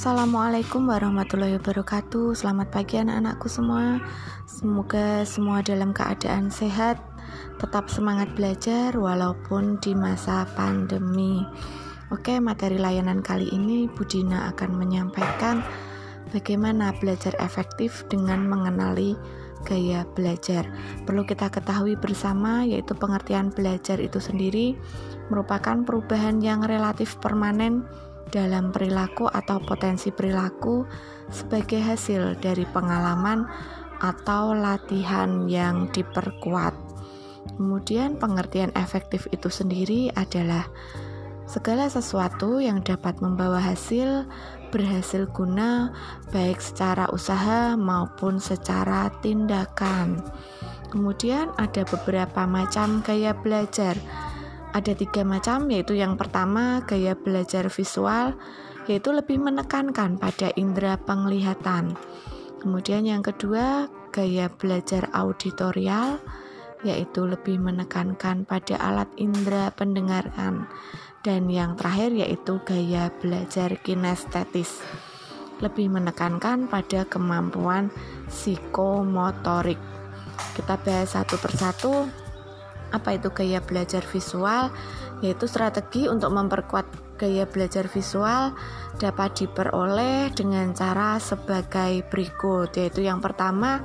Assalamualaikum warahmatullahi wabarakatuh. Selamat pagi anak-anakku semua. Semoga semua dalam keadaan sehat Tetap semangat belajar walaupun di masa pandemi. Oke materi layanan kali ini Budina akan menyampaikan Bagaimana belajar efektif dengan mengenali gaya belajar. Perlu kita ketahui bersama yaitu pengertian belajar itu sendiri Merupakan perubahan yang relatif permanen dalam perilaku atau potensi perilaku sebagai hasil dari pengalaman atau latihan yang diperkuat. Kemudian, pengertian efektif itu sendiri adalah segala sesuatu yang dapat membawa hasil berhasil guna, baik secara usaha maupun secara tindakan. Kemudian, ada beberapa macam gaya belajar ada tiga macam, yaitu yang pertama gaya belajar visual, yaitu lebih menekankan pada indera penglihatan. Kemudian yang kedua gaya belajar auditorial, yaitu lebih menekankan pada alat indera pendengaran. Dan yang terakhir yaitu gaya belajar kinestetis, lebih menekankan pada kemampuan psikomotorik. Kita bahas satu persatu apa itu gaya belajar visual? Yaitu strategi untuk memperkuat gaya belajar visual dapat diperoleh dengan cara sebagai berikut, yaitu yang pertama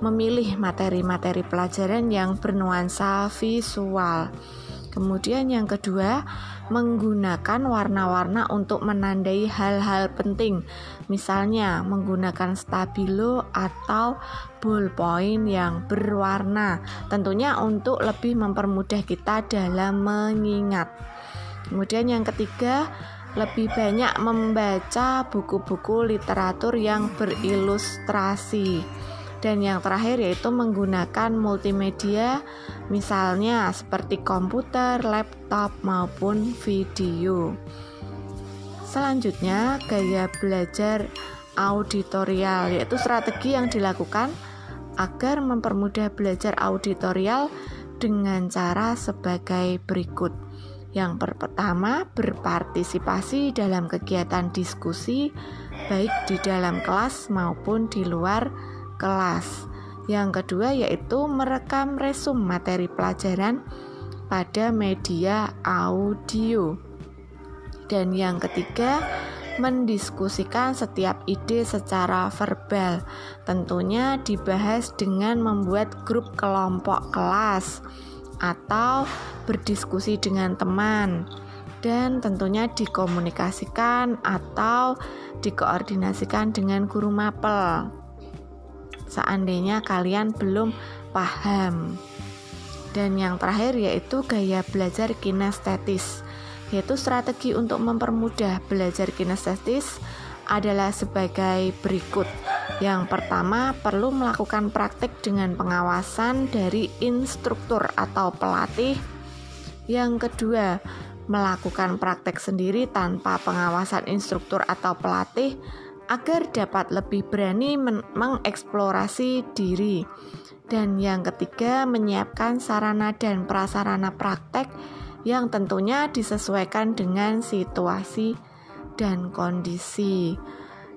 memilih materi-materi pelajaran yang bernuansa visual. Kemudian yang kedua, menggunakan warna-warna untuk menandai hal-hal penting. Misalnya menggunakan stabilo atau ballpoint yang berwarna. Tentunya untuk lebih mempermudah kita dalam mengingat. Kemudian yang ketiga, lebih banyak membaca buku-buku literatur yang berilustrasi. Dan yang terakhir yaitu menggunakan multimedia misalnya seperti komputer, laptop maupun video. Selanjutnya, gaya belajar auditorial yaitu strategi yang dilakukan agar mempermudah belajar auditorial dengan cara sebagai berikut. Yang pertama, berpartisipasi dalam kegiatan diskusi baik di dalam kelas maupun di luar kelas. Yang kedua yaitu merekam resum materi pelajaran pada media audio. Dan yang ketiga, mendiskusikan setiap ide secara verbal. Tentunya dibahas dengan membuat grup kelompok kelas atau berdiskusi dengan teman dan tentunya dikomunikasikan atau dikoordinasikan dengan guru mapel seandainya kalian belum paham. Dan yang terakhir yaitu gaya belajar kinestetis, yaitu strategi untuk mempermudah belajar kinestetis adalah sebagai berikut. Yang pertama, perlu melakukan praktik dengan pengawasan dari instruktur atau pelatih. Yang kedua, melakukan praktek sendiri tanpa pengawasan instruktur atau pelatih agar dapat lebih berani mengeksplorasi diri. Dan yang ketiga, menyiapkan sarana dan prasarana praktek yang tentunya disesuaikan dengan situasi dan kondisi.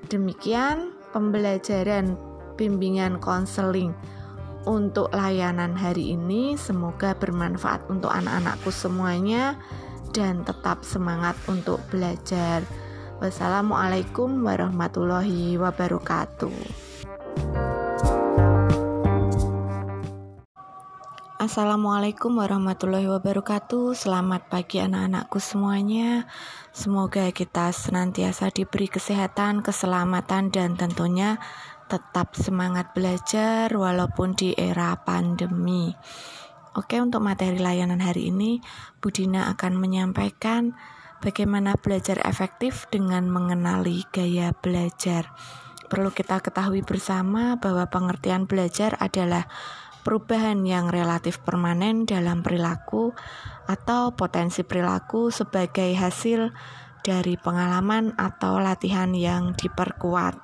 Demikian pembelajaran bimbingan konseling untuk layanan hari ini. Semoga bermanfaat untuk anak-anakku semuanya dan tetap semangat untuk belajar. Wassalamualaikum warahmatullahi wabarakatuh. Assalamualaikum warahmatullahi wabarakatuh. Selamat pagi anak-anakku semuanya. Semoga kita senantiasa diberi kesehatan, keselamatan, dan tentunya tetap semangat belajar walaupun di era pandemi. Oke, untuk materi layanan hari ini, Budina akan menyampaikan Bagaimana belajar efektif dengan mengenali gaya belajar? Perlu kita ketahui bersama bahwa pengertian belajar adalah perubahan yang relatif permanen dalam perilaku atau potensi perilaku sebagai hasil dari pengalaman atau latihan yang diperkuat.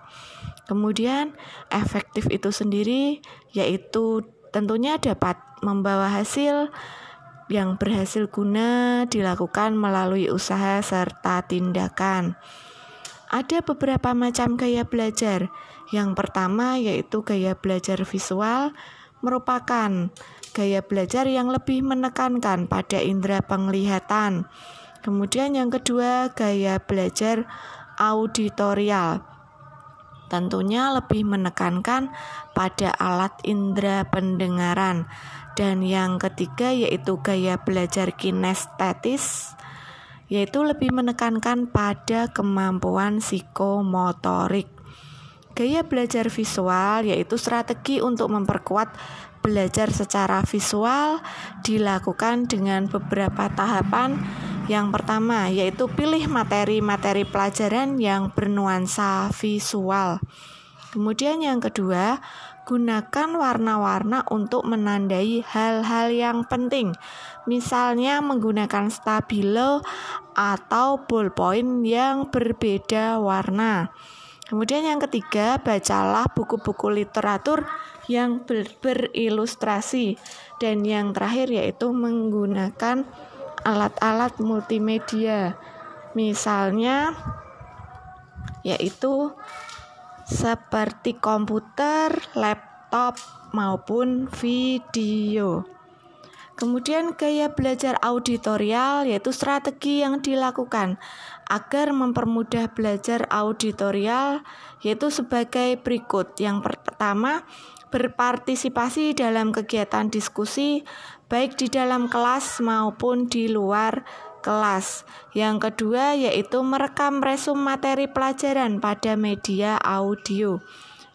Kemudian, efektif itu sendiri yaitu tentunya dapat membawa hasil yang berhasil guna dilakukan melalui usaha serta tindakan. Ada beberapa macam gaya belajar. Yang pertama yaitu gaya belajar visual, merupakan gaya belajar yang lebih menekankan pada indera penglihatan. Kemudian yang kedua, gaya belajar auditorial. Tentunya lebih menekankan pada alat indera pendengaran. Dan yang ketiga yaitu gaya belajar kinestetis yaitu lebih menekankan pada kemampuan psikomotorik. Gaya belajar visual yaitu strategi untuk memperkuat belajar secara visual dilakukan dengan beberapa tahapan. Yang pertama yaitu pilih materi-materi pelajaran yang bernuansa visual. Kemudian yang kedua, gunakan warna-warna untuk menandai hal-hal yang penting. Misalnya menggunakan stabilo atau ballpoint yang berbeda warna. Kemudian yang ketiga, bacalah buku-buku literatur yang ber berilustrasi. Dan yang terakhir yaitu menggunakan alat-alat multimedia. Misalnya yaitu seperti komputer, laptop, maupun video. Kemudian gaya belajar auditorial yaitu strategi yang dilakukan agar mempermudah belajar auditorial yaitu sebagai berikut. Yang pertama, berpartisipasi dalam kegiatan diskusi baik di dalam kelas maupun di luar kelas. Yang kedua yaitu merekam resum materi pelajaran pada media audio.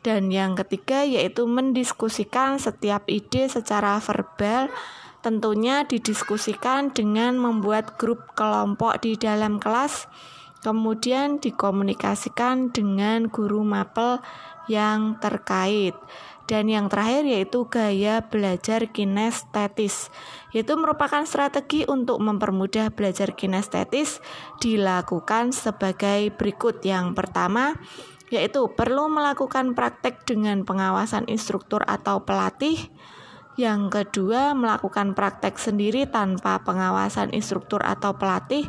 Dan yang ketiga yaitu mendiskusikan setiap ide secara verbal tentunya didiskusikan dengan membuat grup kelompok di dalam kelas kemudian dikomunikasikan dengan guru mapel yang terkait. Dan yang terakhir yaitu gaya belajar kinestetis, yaitu merupakan strategi untuk mempermudah belajar kinestetis dilakukan sebagai berikut. Yang pertama, yaitu perlu melakukan praktek dengan pengawasan instruktur atau pelatih. Yang kedua, melakukan praktek sendiri tanpa pengawasan instruktur atau pelatih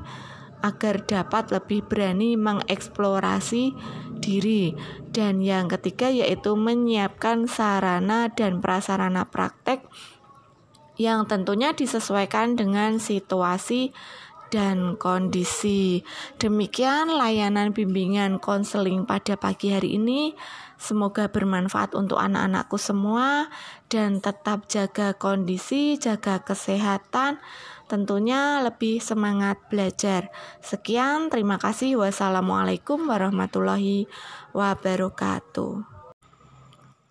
agar dapat lebih berani mengeksplorasi diri. Dan yang ketiga yaitu menyiapkan sarana dan prasarana praktek yang tentunya disesuaikan dengan situasi dan kondisi. Demikian layanan bimbingan konseling pada pagi hari ini. Semoga bermanfaat untuk anak-anakku semua dan tetap jaga kondisi, jaga kesehatan tentunya lebih semangat belajar. Sekian, terima kasih. Wassalamualaikum warahmatullahi wabarakatuh.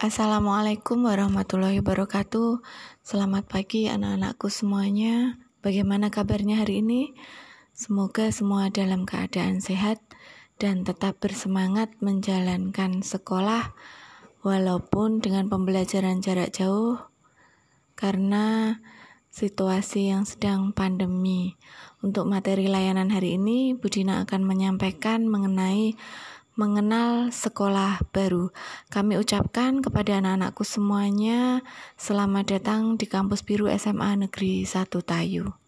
Assalamualaikum warahmatullahi wabarakatuh. Selamat pagi anak-anakku semuanya. Bagaimana kabarnya hari ini? Semoga semua dalam keadaan sehat dan tetap bersemangat menjalankan sekolah walaupun dengan pembelajaran jarak jauh karena situasi yang sedang pandemi. Untuk materi layanan hari ini, Budina akan menyampaikan mengenai mengenal sekolah baru. Kami ucapkan kepada anak-anakku semuanya, selamat datang di Kampus Biru SMA Negeri 1 Tayu.